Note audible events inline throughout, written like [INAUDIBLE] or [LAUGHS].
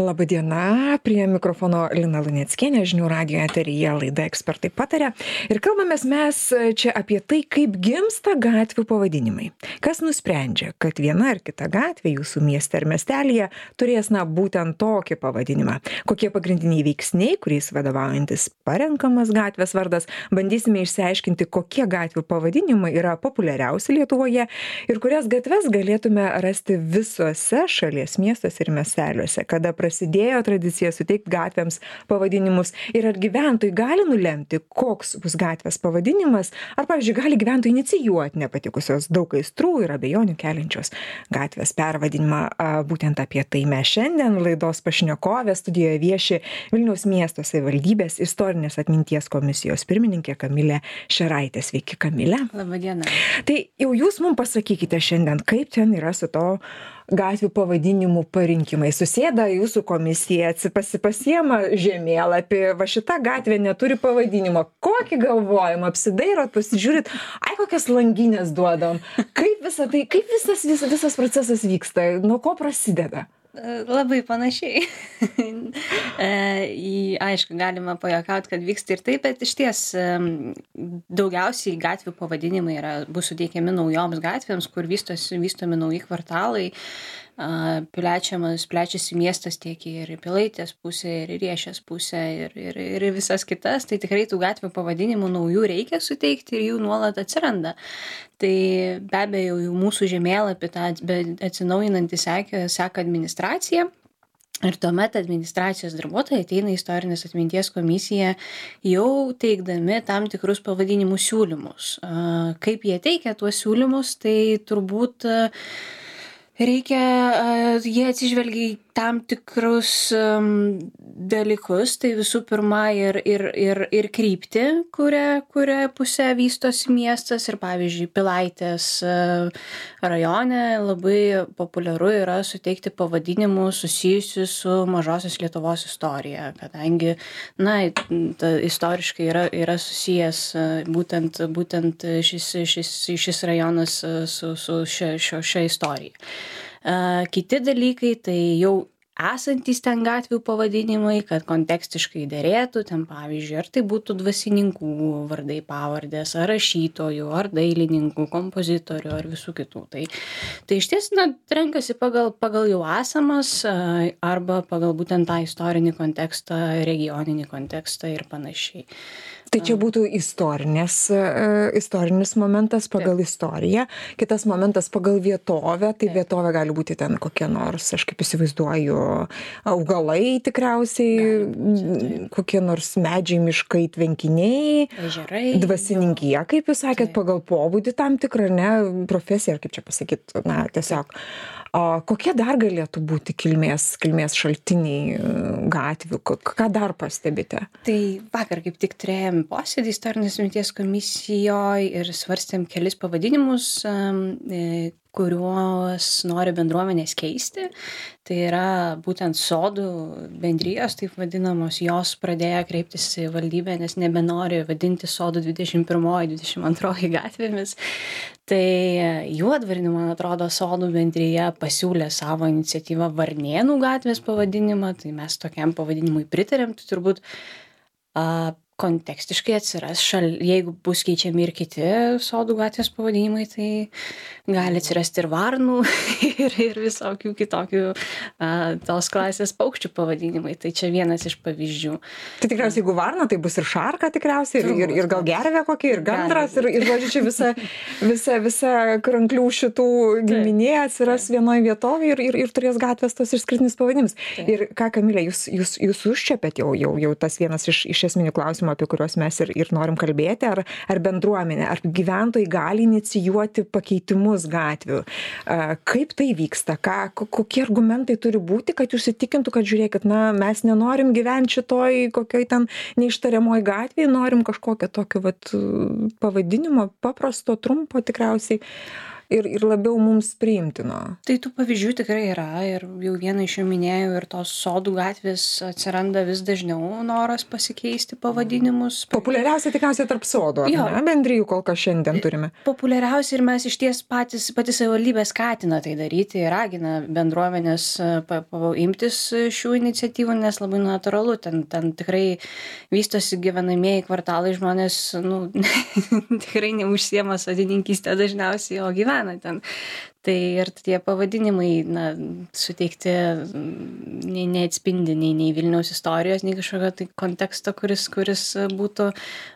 laba diena prie mikrofono lina luneckienė žinių radijo eteryje laida ekspertai pataria. Ir kalbamės mes čia apie tai kaip gimsta gatvių pavadinimai. Kas nusprendžia kad viena ar kita gatvė jūsų mieste ar miestelyje turės na būtent tokį pavadinimą? Kokie pagrindiniai veiksniai kuriais vadovaujantis parenkamas gatvės vardas? Bandysime išsiaiškinti kokie gatvių pavadinimai yra populiariausi lietuvoje ir kurias gatves galėtume rasti visuose šalies miestuose ir miesteliuose. Kada prasidėjo tradicija suteikt gatvėms pavadinimus. Ir ar gyventojai gali nulemti koks bus gatvės pavadinimas? Ar pavyzdžiui gali gyventojai inicijuot nepatikusios daug aistrų ir abejonių keliančios gatvės pervadinimą? Būtent apie tai mes šiandien laidos pašnekovės studijoje vieši vilniaus miesto savivaldybės istorinės atminties komisijos pirmininkė kamilė šeraitė. Sveiki kamile laba diena tai jau jūs mum pasakykite šiandien kaip ten yra su to gatvių pavadinimų parinkimai. Susėda jūsų komisija pasi pasiema žemėlapį va šita gatvė neturi pavadinimo. Kokį galvojam apsidairot pasižiūrit ai kokias langines duodam. Kaip visa tai kaip visas vis visas procesas vyksta? Nuo ko prasideda Labai panašiai. [LAUGHS] į, aišku, galima pajokaut, kad vyksta ir taip, bet iš ties daugiausiai gatvių pavadinimai yra, bus suteikiami naujoms gatvėms, kur vystosi, vystomi nauji kvartalai plečiamas, plečiasi miestas tiek ir į Pilaitės pusę, ir į Riešės pusę, ir, ir, ir visas kitas, tai tikrai tų gatvių pavadinimų naujų reikia suteikti ir jų nuolat atsiranda. Tai be abejo, jau mūsų žemėlapį tą atsinaujinantį seka, seka administracija. Ir tuomet administracijos darbuotojai ateina į istorinės atminties komisiją jau teikdami tam tikrus pavadinimų siūlymus. Kaip jie teikia tuos siūlymus, tai turbūt reikia jie atsižvelgia į tam tikrus dalykus. Tai visų pirma ir ir ir ir kryptį kuria kuria puse vystosi miestas. Ir pavyzdžiui pilaitės rajone labai populiaru yra suteikti pavadinimus susijusius su mažosios lietuvos istorija. Kadangi na istoriškai yra yra susijęs būtent būtent šis šis šis rajonas su su šia šio šia istorija kiti dalykai tai jau esantys ten gatvių pavadinimai kad kontekstiškai derėtų ten pavyzdžiui ar tai būtų dvasininkų vardai pavardės ar rašytojų ar dailininkų kompozitorių ar visų kitų. Tai tai išties na renkasi pagal pagal jau esamas arba pagal būtent tą istorinį kontekstą regioninį kontekstą ir panašiai tai čia būtų istorinės istorinis momentas pagal istoriją. Kitas momentas pagal vietovę. Tai vietovė gali būti ten kokia nors aš kaip įsivaizduoju augalai tikriausiai kokie nors medžiai miškai tvenkiniai dvasininkija kaip jūs sakėt pagal pobūdį tam tikrą ar ne profesiją ar kaip čia pasakyt na tiesiog o kokie dar galėtų būti kilmės kilmės šaltiniai gatvių? Ką dar pastebite? Tai vakar kaip tik turėjom posėdį istorinės atminties komisijoj ir svarstėm kelis pavadinimus kuriuos nori bendruomenės keisti. Tai yra būtent sodų bendrijos, taip vadinamos, jos pradėjo kreiptis į valdybę, nes nebenori vadinti sodų 21-22 gatvėmis. Tai juodvarnių, man atrodo, sodų bendryje pasiūlė savo iniciatyvą Varnėnų gatvės pavadinimą, tai mes tokiam pavadinimui pritarėm, tai turbūt kontekstiškai atsiras šal jeigu bus keičiami ir kiti sodų gatvės pavadinimai tai gali atsirasti ir varnų [LAUGHS] ir ir visokių kitokių a tos klasės paukščių pavadinimai. Tai čia vienas iš pavyzdžių. Tai tikriausiai jeigu varna tai bus ir šarka tikriausiai ir ir ir gal gervė kokia ir gandras ir ir žodžiu čia visa visa visa kranklių šitų giminė atsiras vienoj vietovėj ir ir ir turės gatvės tuos išskirtinius pavadinimus ir ką kamile jūs jūs jūs užčiuopėt jau jau jau tas vienas iš iš esminių klausimų apie kuriuos mes ir ir norim kalbėti ar ar bendruomenė ar gyventojai gali inicijuoti pakeitimus gatvių. Kaip tai vyksta? Ką kokie argumentai turi būti kad jūs įtikintų kad žiūrėkit na mes nenorim gyvent šitoj kokioj ten neištariamoj gatvėj norim kažkokio tokio vat pavadinimo paprasto trumpo tikriausiai ir, ir labiau mums priimtino. Tai tų pavyzdžių tikrai yra ir jau vieną iš jų minėjau ir tos sodų gatvės atsiranda vis dažniau noras pasikeisti pavadinimus. Populiariausia tikriausiai tarp sodų, jo, ne? bendrijų kol kas šiandien turime. Populiariausia ir mes iš ties patys, pati savivaldybė skatina tai daryti ir ragina bendruomenės pa, pa, imtis šių iniciatyvų, nes labai natūralu, ten, ten tikrai vystosi gyvenamieji kvartalai, žmonės nu, [LAUGHS] tikrai neužsiema sodininkystę dažniausiai, o gyvena ten. Tai ir tie pavadinimai, na, suteikti nei neatspindi nei, nei Vilniaus istorijos, nei kažkokio tai konteksto, kuris, kuris būtų,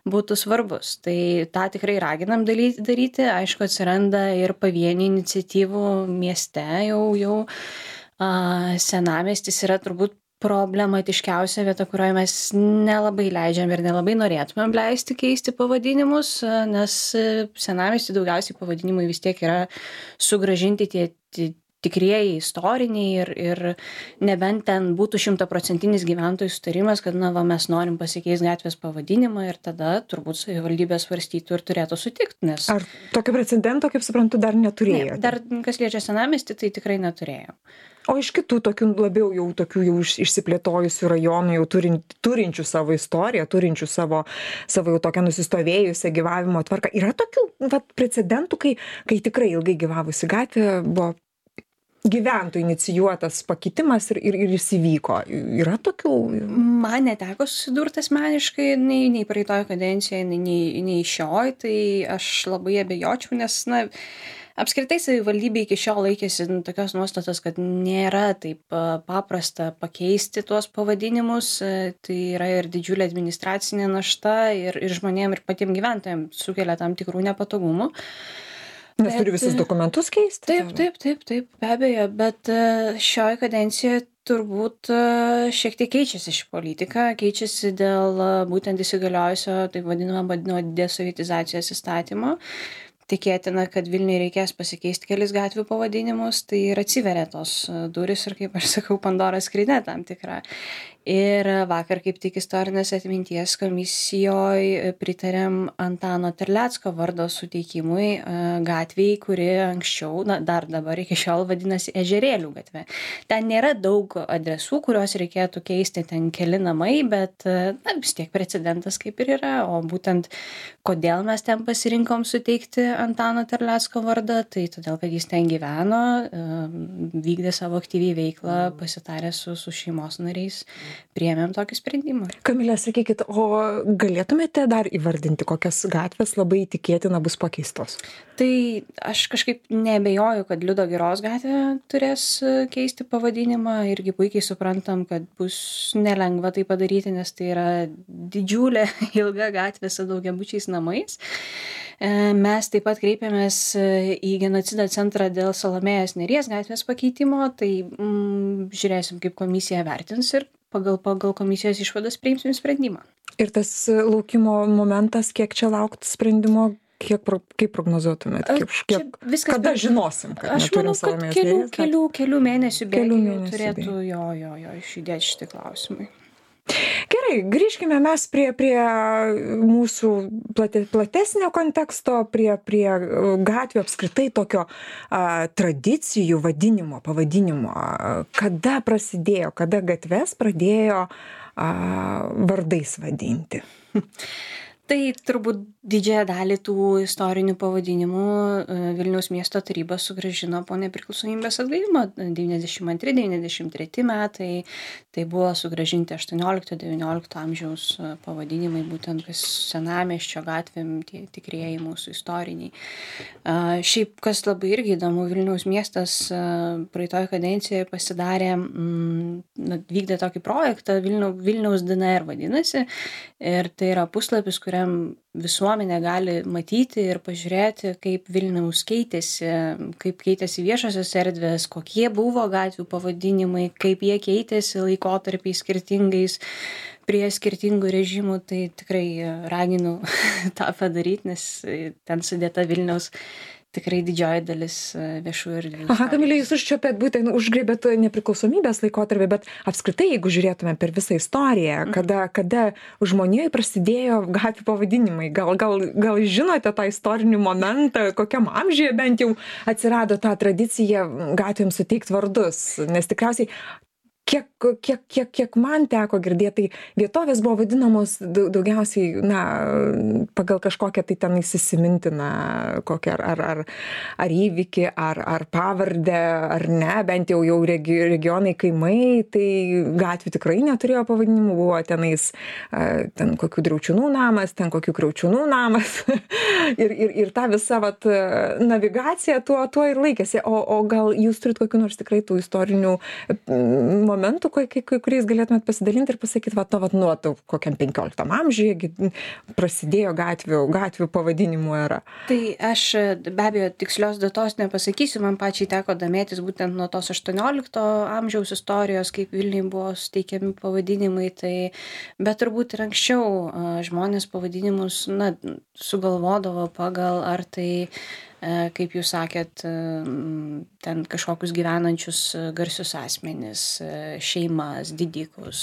būtų svarbus. Tai tą tikrai raginam daryti. Aišku, atsiranda ir pavienių iniciatyvų mieste jau, jau senamestis yra turbūt problematiškiausia vieta, kurioje mes nelabai leidžiam ir nelabai norėtumėm leisti keisti pavadinimus, nes senamesti daugiausiai pavadinimai vis tiek yra sugražinti tie tikrieji istoriniai ir, ir nebent ten būtų šimtaprocentinis gyventojų sutarimas, kad na, va, mes norim pasikeisti gatvės pavadinimą ir tada turbūt savivaldybė svarstytų ir turėtų sutikti. Nes... Ar tokio precedento, kaip suprantu, dar neturėjo? Ne, dar kas liečia senamestį, tai tikrai neturėjau o iš kitų tokių labiau jau tokių jau išsiplėtojusių rajonų jau turint turinčių savo istoriją turinčių savo savo jau tokią nusistovėjusią gyvavimo tvarką yra tokių vat precedentų kai kai tikrai ilgai gyvavusi gatvė buvo gyventojų inicijuotas pakitimas ir, ir, ir jis įvyko. Yra tokių? Man neteko susidurti asmeniškai nei, nei praeitoje kadencijoje, nei, nei, nei šioj, tai aš labai abejočiau, nes, na, apskritai savivaldybė iki šiol laikėsi nu, tokios nuostatos, kad nėra taip paprasta pakeisti tuos pavadinimus, tai yra ir didžiulė administracinė našta ir, ir žmonėm ir patiem gyventojim sukelia tam tikrų nepatogumų. Nes turi visus dokumentus keisti? Taip, taip, taip, taip, be abejo, bet e, šioje kadencijoje turbūt e, šiek tiek keičiasi ši politika, keičiasi dėl būtent įsigaliojusio, taip vadinamo, vadinamo desovietizacijos įstatymo tikėtina kad vilniui reikės pasikeisti kelis gatvių pavadinimus tai ir atsiveria tos durys ir kaip aš sakau pandoros skrynia tam tikra ir vakar kaip tik istorinės atminties komisijoj pritarėm antano terlecko vardo suteikimui gatvei kuri anksčiau na dar dabar iki šiol vadinasi ežerėlių gatve. Ten nėra daug adresų kuriuos reikėtų keisti ten keli namai bet na vis tiek precedentas kaip ir yra. O būtent kodėl mes ten pasirinkom suteikti antano terlecko vardą tai todėl kad jis ten gyveno vykdė savo aktyviai veiklą pasitaręs su su šeimos nariais priėmėm tokį sprendimą. Kamilė, sakykit, o galėtumėte dar įvardinti, kokias gatvės labai tikėtina bus pakeistos? Tai aš kažkaip nebejoju, kad Liudo Geros gatvė turės keisti pavadinimą, irgi puikiai suprantam, kad bus nelengva tai padaryti, nes tai yra didžiulė [LAUGHS] ilga gatvė su daugiabučiais namais. E, mes taip pat kreipėmės į genocido centrą dėl Salomėjos Neries gatvės pakeitimo, tai mm, žiūrėsim, kaip komisija vertins ir pagal pagal komisijos išvadas priimsim sprendimą. Ir tas laukimo momentas, kiek čia laukti sprendimo, kiek kaip prognozuotumėt? Kiek, kiek, viskas kada žinosim, kad aš manau, kad kelių, kelių, kelių mėnesių bėgių turėtų jo, jo, jo išjudėti šitie klausimai gerai grįžkime mes prie prie mūsų plate platesnio konteksto prie prie gatvių apskritai tokio a tradicijų vadinimo pavadinimo. Kada prasidėjo kada gatves pradėjo a vardais vadinti [LAUGHS] tai turbūt didžiąją dalį tų istorinių pavadinimų e, vilniaus miesto taryba sugrąžino po nepriklausomybės atgavimo. devyniasdešim antri devyniasdešim treti metai. Tai buvo sugrąžinti aštuoniolikto devyniolikto amžiaus e, pavadinimai būtent senamiesčio gatvėm tie tikrieji mūsų istoriniai. Šiaip kas labai irgi įdomu vilniaus miestas e, praeitoj kadencijoj pasidarė mm, na vykdė tokį projektą vilniau vilniaus dnr vadinasi. Ir tai yra puslapis kur kuriam visuomenė gali matyti ir pažiūrėti, kaip Vilniaus keitėsi, kaip keitėsi viešosios erdvės, kokie buvo gatvių pavadinimai, kaip jie keitėsi laikotarpiai skirtingais prie skirtingų režimų, tai tikrai raginu [LAUGHS] tą padaryti, nes ten sudėta Vilniaus tikrai didžioji dalis e, viešųjų erdvių. Aha, Kamilė, jūs užčiopėt būtent užgrėbėt nepriklausomybės laikotarpį, bet apskritai, jeigu žiūrėtume per visą istoriją, mhm. kada, kada žmonijoje prasidėjo gatvių pavadinimai, gal, gal, gal žinote tą istorinį momentą, kokiam amžiuje bent jau atsirado ta tradicija gatvėms suteikti vardus, nes tikriausiai kiek kiek kiek kiek man teko girdėt tai vietovės buvo vadinamos daugiausiai na pagal kažkokią tai tenais įsimintiną kokią ar ar ar įvykį ar ar pavardę ar ne bent jau jau regi regionai kaimai tai gatvių tikrai neturėjo pavadinimų buvo tenais ten kokių driaučiūnų namas ten kokių kriaučiūnų namas. [LAUGHS] Ir ir ir ta visa vat navigacija tuo tuo ir laikėsi. O o gal jūs turit kokių nors tikrai tų istorinių momentų kai kai kuriais galėtumėt pasidalint ir pasakyt vat na vat nuo to kokiam penkioliktam amžiuje gi prasidėjo gatvių gatvių pavadinimų era. Tai aš be abejo tikslios datos nepasakysiu man pačiai teko domėtis būtent nuo tos aštuoniolikto amžiaus istorijos kaip vilniui buvo suteikiami pavadinimai tai bet turbūt ir anksčiau žmonės pavadinimus na sugalvodavo pagal ar tai E, kaip jūs sakėt, e, ten kažkokius gyvenančius e, garsius asmenis, šeimas, didikus,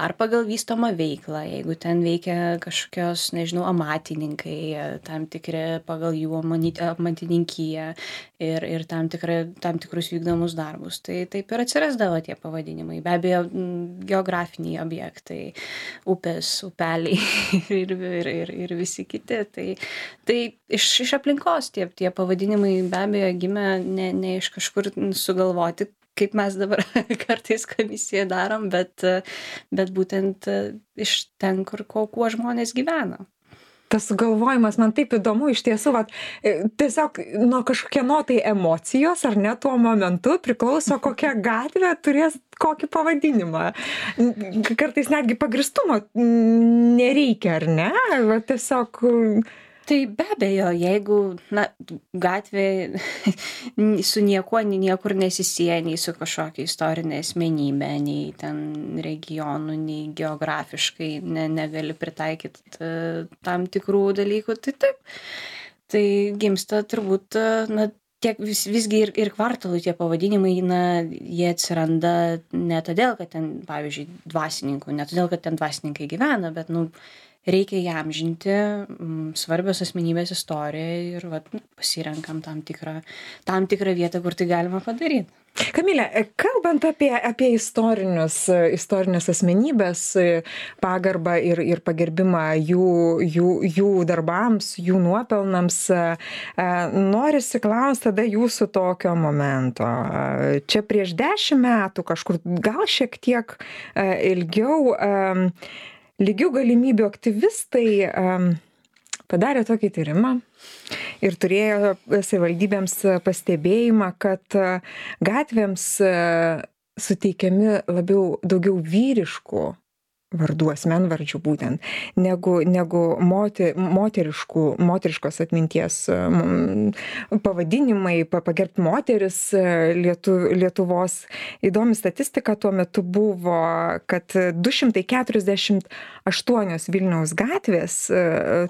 ar pagal vystomą veiklą, jeigu ten veikia kažkokios, nežinau, amatininkai, tam tikri pagal jų amatininkiją ir, ir tam, tikra, tam tikrus vykdomus darbus. Tai taip ir atsirasdavo tie pavadinimai. Be abejo, geografiniai objektai, upės, upeliai [LAUGHS] ir, ir, ir, ir visi kiti. Tai, tai iš, iš aplinkos tie, tie pavadinimai be abejo gimė ne, ne iš kažkur sugalvoti, kaip mes dabar [LAUGHS] kartais komisijoje darom, bet, bet būtent iš ten, kur kuo, kuo žmonės gyvena tas sugalvojimas man taip įdomu iš tiesų vat e, tiesiog nuo kažkieno tai emocijos ar ne tuo momentu priklauso kokia [LAUGHS] gatvė turės kokį pavadinimą. Kartais netgi pagrįstumo nereikia ar ne? Va tiesiog tai be abejo jeigu na gatvė [LAUGHS] su niekuo niekur nesisieja nei su kažkokia istorine asmenybe nei ten regionu nei geografiškai ne negali pritaikyt e, tam tikrų dalykų tai taip. Tai gimsta turbūt e, na tiek vis visgi ir ir kvartalų tie pavadinimai na jie atsiranda ne todėl kad ten pavyzdžiui dvasininkų ne todėl kad ten dvasininkai gyvena bet nu reikia įamžinti mm, svarbios asmenybės istoriją ir vat pasirenkam tam tikrą tam tikrą vietą kur tai galima padaryt. Kamile kalbant apie apie istorinius istorines asmenybes pagarbą ir ir pagerbimą jų jų jų darbams jų nuopelnams norisi klaust tada jūsų tokio momento. Čia prieš dešim metų kažkur gal šiek tiek ilgiau lygių galimybių aktyvistai padarė tokį tyrimą ir turėjo savivaldybėms pastebėjimą, kad gatvėms suteikiami labiau daugiau vyriškų vardų asmenvardžių būtent negu negu moti moteriškų moteriškos atminties pavadinimai pa pagerbt moteris lietu lietuvos. Įdomi statistika tuo metu buvo kad du šimtai keturiasdešimt aštuonios vilniaus gatvės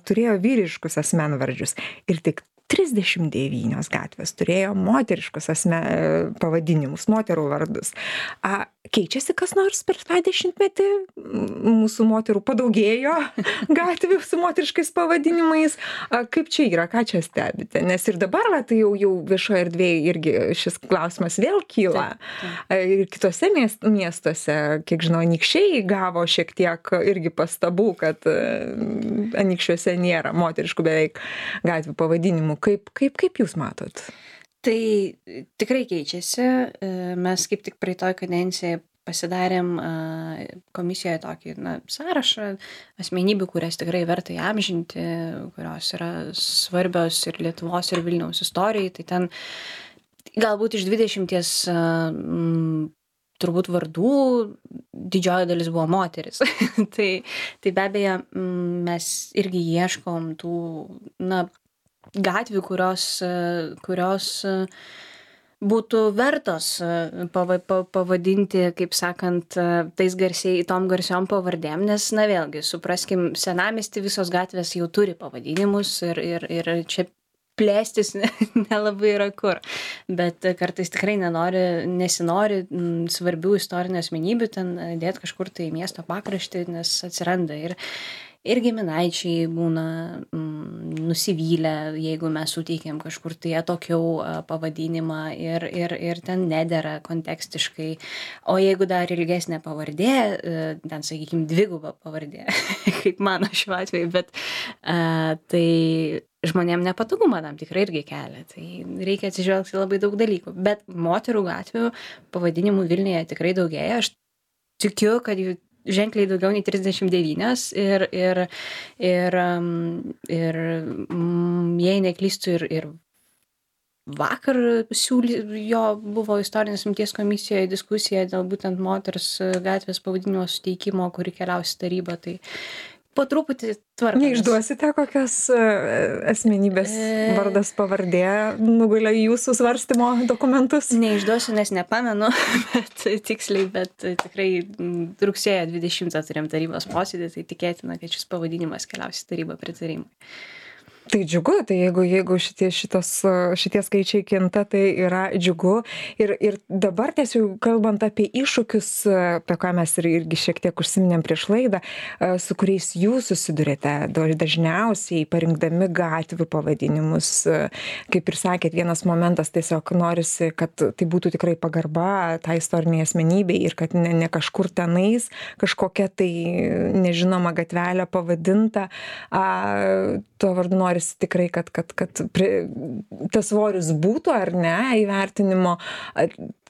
turėjo vyriškus asmenvardžius ir tik trisdešim devynios gatvės turėjo moteriškus asme pavadinimus moterų vardus. A keičiasi kas nors per tą dešimtmetį? Mūsų moterų padaugėjo [LAUGHS] gatvių su moteriškais pavadinimais. A kaip čia yra? Ką čia stebite? Nes ir dabar va tai jau jau viešoj erdvėj irgi šis klausimas vėl kyla. Ir kituose mies miestuose kiek žinau anykščiai gavo šiek tiek irgi pastabų kad anykščiuose nėra moteriškų beveik gatvių pavadinimų. Kaip kaip kaip jūs matot Tai tikrai keičiasi. E, mes kaip tik praeitoj kadencijai pasidarėm komisijoje tokį na, sąrašą asmenybių, kurias tikrai verta įamžinti, kurios yra svarbios ir Lietuvos, ir Vilniaus istorijai. Tai ten galbūt iš 20 m, turbūt vardų didžioji dalis buvo moteris. [LAUGHS] tai, tai be abejo mes irgi ieškom tų na, gatvių, kurios, kurios būtų vertos pava, pavadinti, kaip sakant, tais garsiai, tom garsiom pavardėm, nes, na vėlgi, supraskim, senamesti visos gatvės jau turi pavadinimus ir, ir, ir čia plėstis [LAUGHS] nelabai yra kur. Bet kartais tikrai nenori, nesinori svarbių istorinių asmenybių ten dėti kažkur tai miesto pakraštį, nes atsiranda ir, ir giminaičiai būna mm, nusivylę, jeigu mes suteikėm kažkur tai atokiau pavadinimą ir, ir, ir ten nedėra kontekstiškai. O jeigu dar ilgesnė pavardė, e, ten, sakykime, dviguba pavardė, [LAUGHS] kaip mano šiuo atveju, bet a, tai žmonėm nepatogumą tam tikrai irgi kelia. Tai reikia atsižvelgti labai daug dalykų. Bet moterų gatvių pavadinimų Vilniuje tikrai daugėja. Aš tikiu, kad jų ženkliai daugiau nei 39 ir, ir, ir, ir jei neklystu ir, ir vakar siūly, jo buvo istorinės imties komisijoje diskusija dėl būtent moters gatvės pavadinimo suteikimo, kuri keliausi taryba. Tai po truputį tvarkomės. Neišduosite, kokios e, asmenybės e... vardas pavardė nugulė jūsų svarstymo dokumentus? Neišduosiu, nes nepamenu, [LAUGHS] bet tiksliai, bet tikrai rugsėjo 20 turėjom tarybos posėdį, tai tikėtina, kad šis pavadinimas keliausi tarybą pritarimui tai džiugu tai jeigu jeigu šitie šitos šitie skaičiai kinta tai yra džiugu. Ir ir dabar tiesiog kalbant apie iššūkius apie ką mes ir irgi šiek tiek užsiminėm prieš laidą su kuriais jūs susiduriate dažniausiai parinkdami gatvių pavadinimus. Kaip ir sakėt vienas momentas tiesiog norisi kad tai būtų tikrai pagarba tai istorinei asmenybei ir kad ne ne kažkur tenais kažkokia tai nežinoma gatvelė pavadinta a tuo vardu nori norisi tikrai, kad, kad, kad pri, tas svoris būtų ar ne įvertinimo.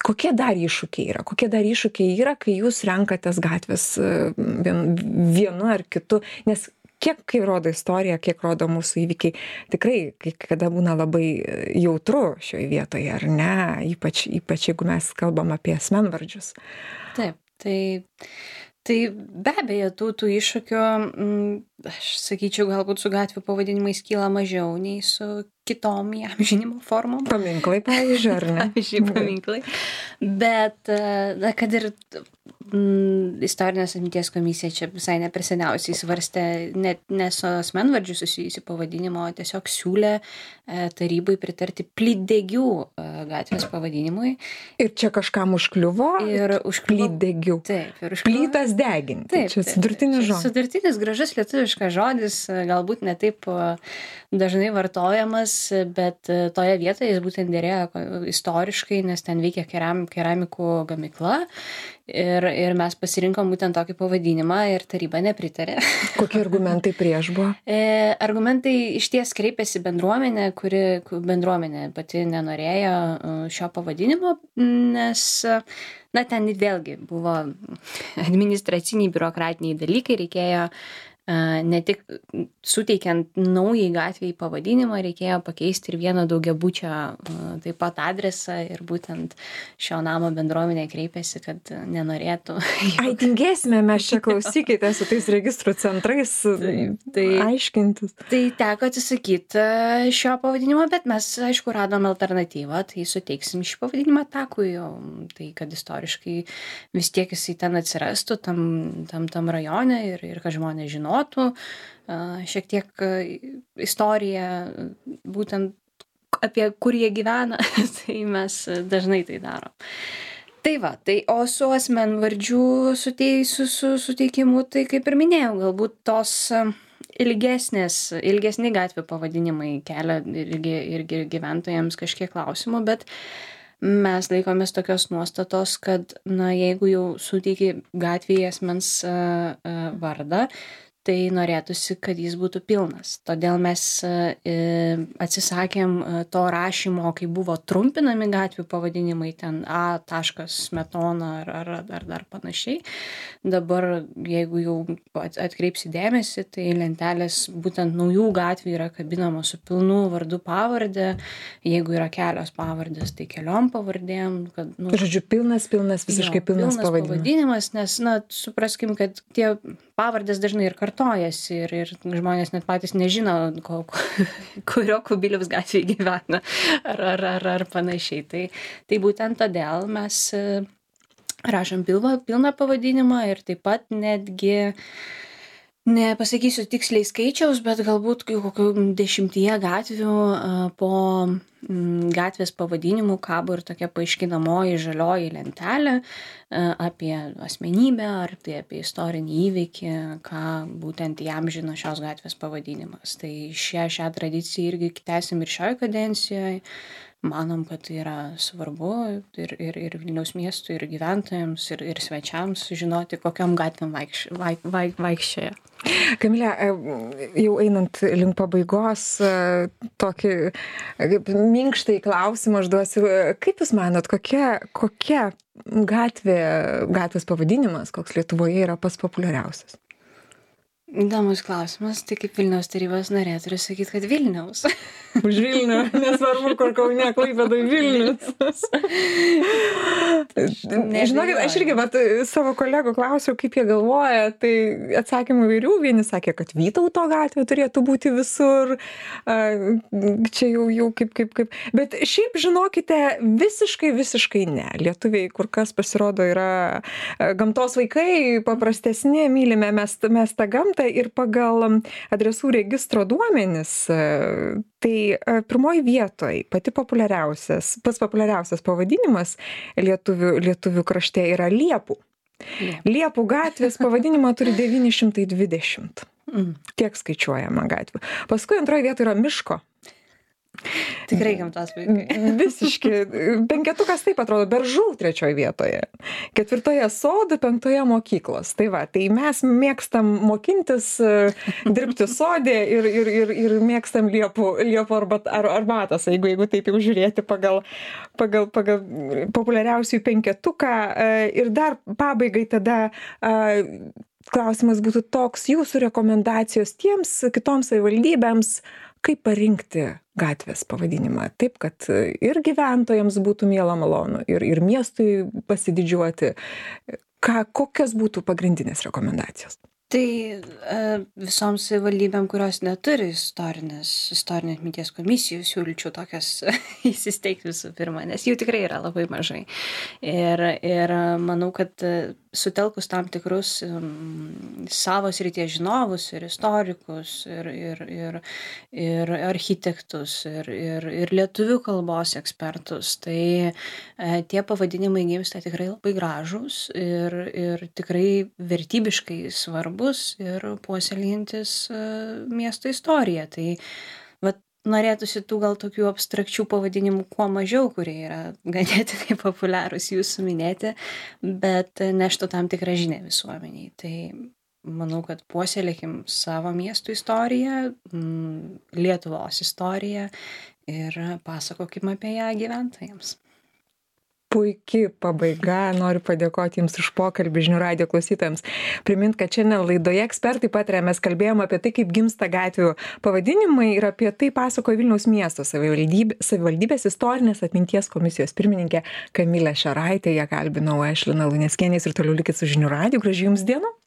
Kokie dar iššūkiai yra? Kokie dar iššūkiai yra, kai jūs renkatės gatvės e, vien, vienu ar kitu? Nes kiek, kai rodo istorija, kiek rodo mūsų įvykiai, tikrai, kai kada būna labai jautru šioje vietoje, ar ne? Ypač, ypač jeigu mes kalbam apie asmenvardžius. Taip, tai tai be abejo tų tų iššūkių mm, aš sakyčiau galbūt su gatvių pavadinimais kyla mažiau nei su kitom įamžinimo formom. Paminklai, pavyzdžiui, ar ne? [LAUGHS] Pavyzdžiui, paminklai. Bet, na, kad ir mm, istorinės atminties komisija čia visai neperseniausiai svarstė net ne su asmenvardžiu susijusi pavadinimo, tiesiog siūlė e, tarybai pritarti plydėgių e, gatvės pavadinimui. Ir čia kažkam užkliuvo? Ir užkliuvo. Plydėgių. Taip, ir užkliuvo. Plytas deginti. Taip, čia sudurtinis žodis. Sudurtinis gražus lietuviškas žodis, galbūt netaip dažnai vartojamas, bet toje vietoje jis būtent dėrėjo istoriškai, nes ten veikia keram, keramikų gamykla ir, ir mes pasirinkom būtent tokį pavadinimą ir taryba nepritarė. [LAUGHS] Kokie argumentai prieš buvo? E, argumentai iš ties kreipėsi bendruomenė, kuri bendruomenė pati nenorėjo e, šio pavadinimo, nes na ten vėlgi buvo administraciniai biurokratiniai dalykai, reikėjo ne tik suteikiant naujai gatvei pavadinimą, reikėjo pakeisti ir vieno daugiabučio taip pat adresą ir būtent šio namo bendruomenė kreipėsi, kad nenorėtų. [LAUGHS] Ai, tingėsime mes čia klausykite su tais registrų centrais tai, tai, aiškintis. Tai teko atsisakyti šio pavadinimo, bet mes, aišku, radom alternatyvą, tai suteiksim šį pavadinimą takui, tai kad istoriškai vis tiek jisai ten atsirastų tam, tam, tam rajone ir, ir kad žmonės žinotų žinotų šiek tiek istoriją būtent apie kur jie gyvena, [LAUGHS] tai mes dažnai tai darom. Tai va, tai o su asmenvardžių su, su suteikimu, tai kaip ir minėjau, galbūt tos ilgesnės, ilgesni gatvių pavadinimai kelia irgi, irgi gyventojams kažkiek klausimų, bet mes laikomės tokios nuostatos, kad, na, jeigu jau suteiki gatvėje asmens uh, uh, vardą, tai norėtųsi, kad jis būtų pilnas. Todėl mes e, atsisakėm e, to rašymo, kai buvo trumpinami gatvių pavadinimai, ten A. smetona ar, ar, ar dar panašiai. Dabar, jeigu jau atkreipsi dėmesį, tai lentelės būtent naujų gatvių yra kabinamos su pilnu vardu pavardė. Jeigu yra kelios pavardės, tai keliom pavardėm. Kad, nu, Žodžiu, pilnas, pilnas, visiškai pilnas, pilnas pavadinimas. pavadinimas. Nes, na, supraskim, kad tie pavardės dažnai ir kartojasi ir, ir žmonės net patys nežino, ko, [LAUGHS] kurio kubiliaus gatvėje gyvena ar, ar, ar, ar panašiai. Tai, tai būtent todėl mes e, rašom pilną, pilną pavadinimą ir taip pat netgi nepasakysiu tiksliai skaičiaus bet galbūt kokių dešimtyje gatvių po gatvės pavadinimu kabo ir tokia paaiškinamoji žalioji lentelė apie asmenybę ar tai apie istorinį įvykį ką būtent įamžino šios gatvės pavadinimas. Tai šią šią tradiciją irgi tęsim ir šioj kadencijoj manom kad tai yra svarbu ir ir ir vilniaus miestui ir gyventojams ir ir svečiams sužinoti kokiom gatvėm vaikš vai vai vaikščiojo kamile jau einant link pabaigos tokį kaip minkštąjį klausimą užduosiu. Kaip jūs manot kokia kokia gatvė gatvės pavadinimas koks lietuvoje yra pats populiariausias įdomus klausimas. Tai kaip vilniaus tarybos narė turiu sakyt kad vilniaus. [LAUGHS] Už vilnių. Nesvarbu kur kaune klaipėdoj vilnius. [LAUGHS] Žinokit aš irgi vat savo kolegų klausiau kaip jie galvoja. Tai atsakymų įvairių. Vieni sakė kad vytauto gatvė turėtų būti visur. Čia jau jau kaip kaip kaip. Bet šiaip žinokite visiškai visiškai ne. Lietuviai kur kas pasirodo yra gamtos vaikai paprastesni mylime mes mes tą gamtą ir pagal adresų registro duomenis tai pirmoj vietoj pati populiariausias pats populiariausias pavadinimas lietuvių lietuvių krašte yra liepų. Liepų. Gatvės pavadinimą turi devyni šimtai dvidešimt. Tiek skaičiuojama gatvių. Paskui antroj vietoj yra miško Tikrai gamtos vaikai. [LAUGHS] Visiški. Penketukas taip atrodo, beržų trečioje vietoje. Ketvirtoje sodų, penktoje mokyklos. Tai va, tai mes mėgstam mokintis, dirbti sodė ir, ir, ir, ir mėgstam liepų, liepų arbat, ar, arbatas, jeigu, jeigu taip jau žiūrėti pagal, pagal, pagal populiariausių penketuką. Ir dar pabaigai tada klausimas būtų toks, jūsų rekomendacijos tiems kitoms savivaldybėms, kaip parinkti gatvės pavadinimą. Taip kad ir gyventojams būtų miela malonu ir ir miestui pasididžiuoti. Ką kokios būtų pagrindinės rekomendacijos? Tai visoms savivaldybėm kurios neturi istorinės istorinės atminties komisijų siūlyčiau tokias [LAUGHS] įsisteigt visų pirma nes jų tikrai yra labai mažai. Ir ir manau kad sutelkus tam tikrus savo srities žinovus ir istorikus ir ir ir ir architektus ir ir ir lietuvių kalbos ekspertus. Tai tie pavadinimai gimsta tikrai labai gražūs ir ir tikrai vertybiškai svarbūs ir puoselėjantys miesto istoriją. Tai norėtųsi tų gal tokių abstrakčių pavadinimų kuo mažiau kurie yra ganėtinai populiarūs jūsų minėti bet neštų tam tikrą žinią visuomenei tai manau kad puoselėkim savo miestų istoriją lietuvos istoriją ir pasakokim apie ją gyventojams puiki pabaiga. Noriu padėkoti jums už pokalbį žinių radijo klausytojams. Primint kad šiandien laidoje ekspertai pataria mes kalbėjom apie tai kaip gimsta gatvių pavadinimai ir apie tai pasakojo vilniaus miesto savivaldybė savivaldybės istorinės atminties komisijos pirmininkė kamilė šeraitė. Ją kalbinau aš lina luneckienė jūs ir toliau likit su žinių radiju gražių jums dienų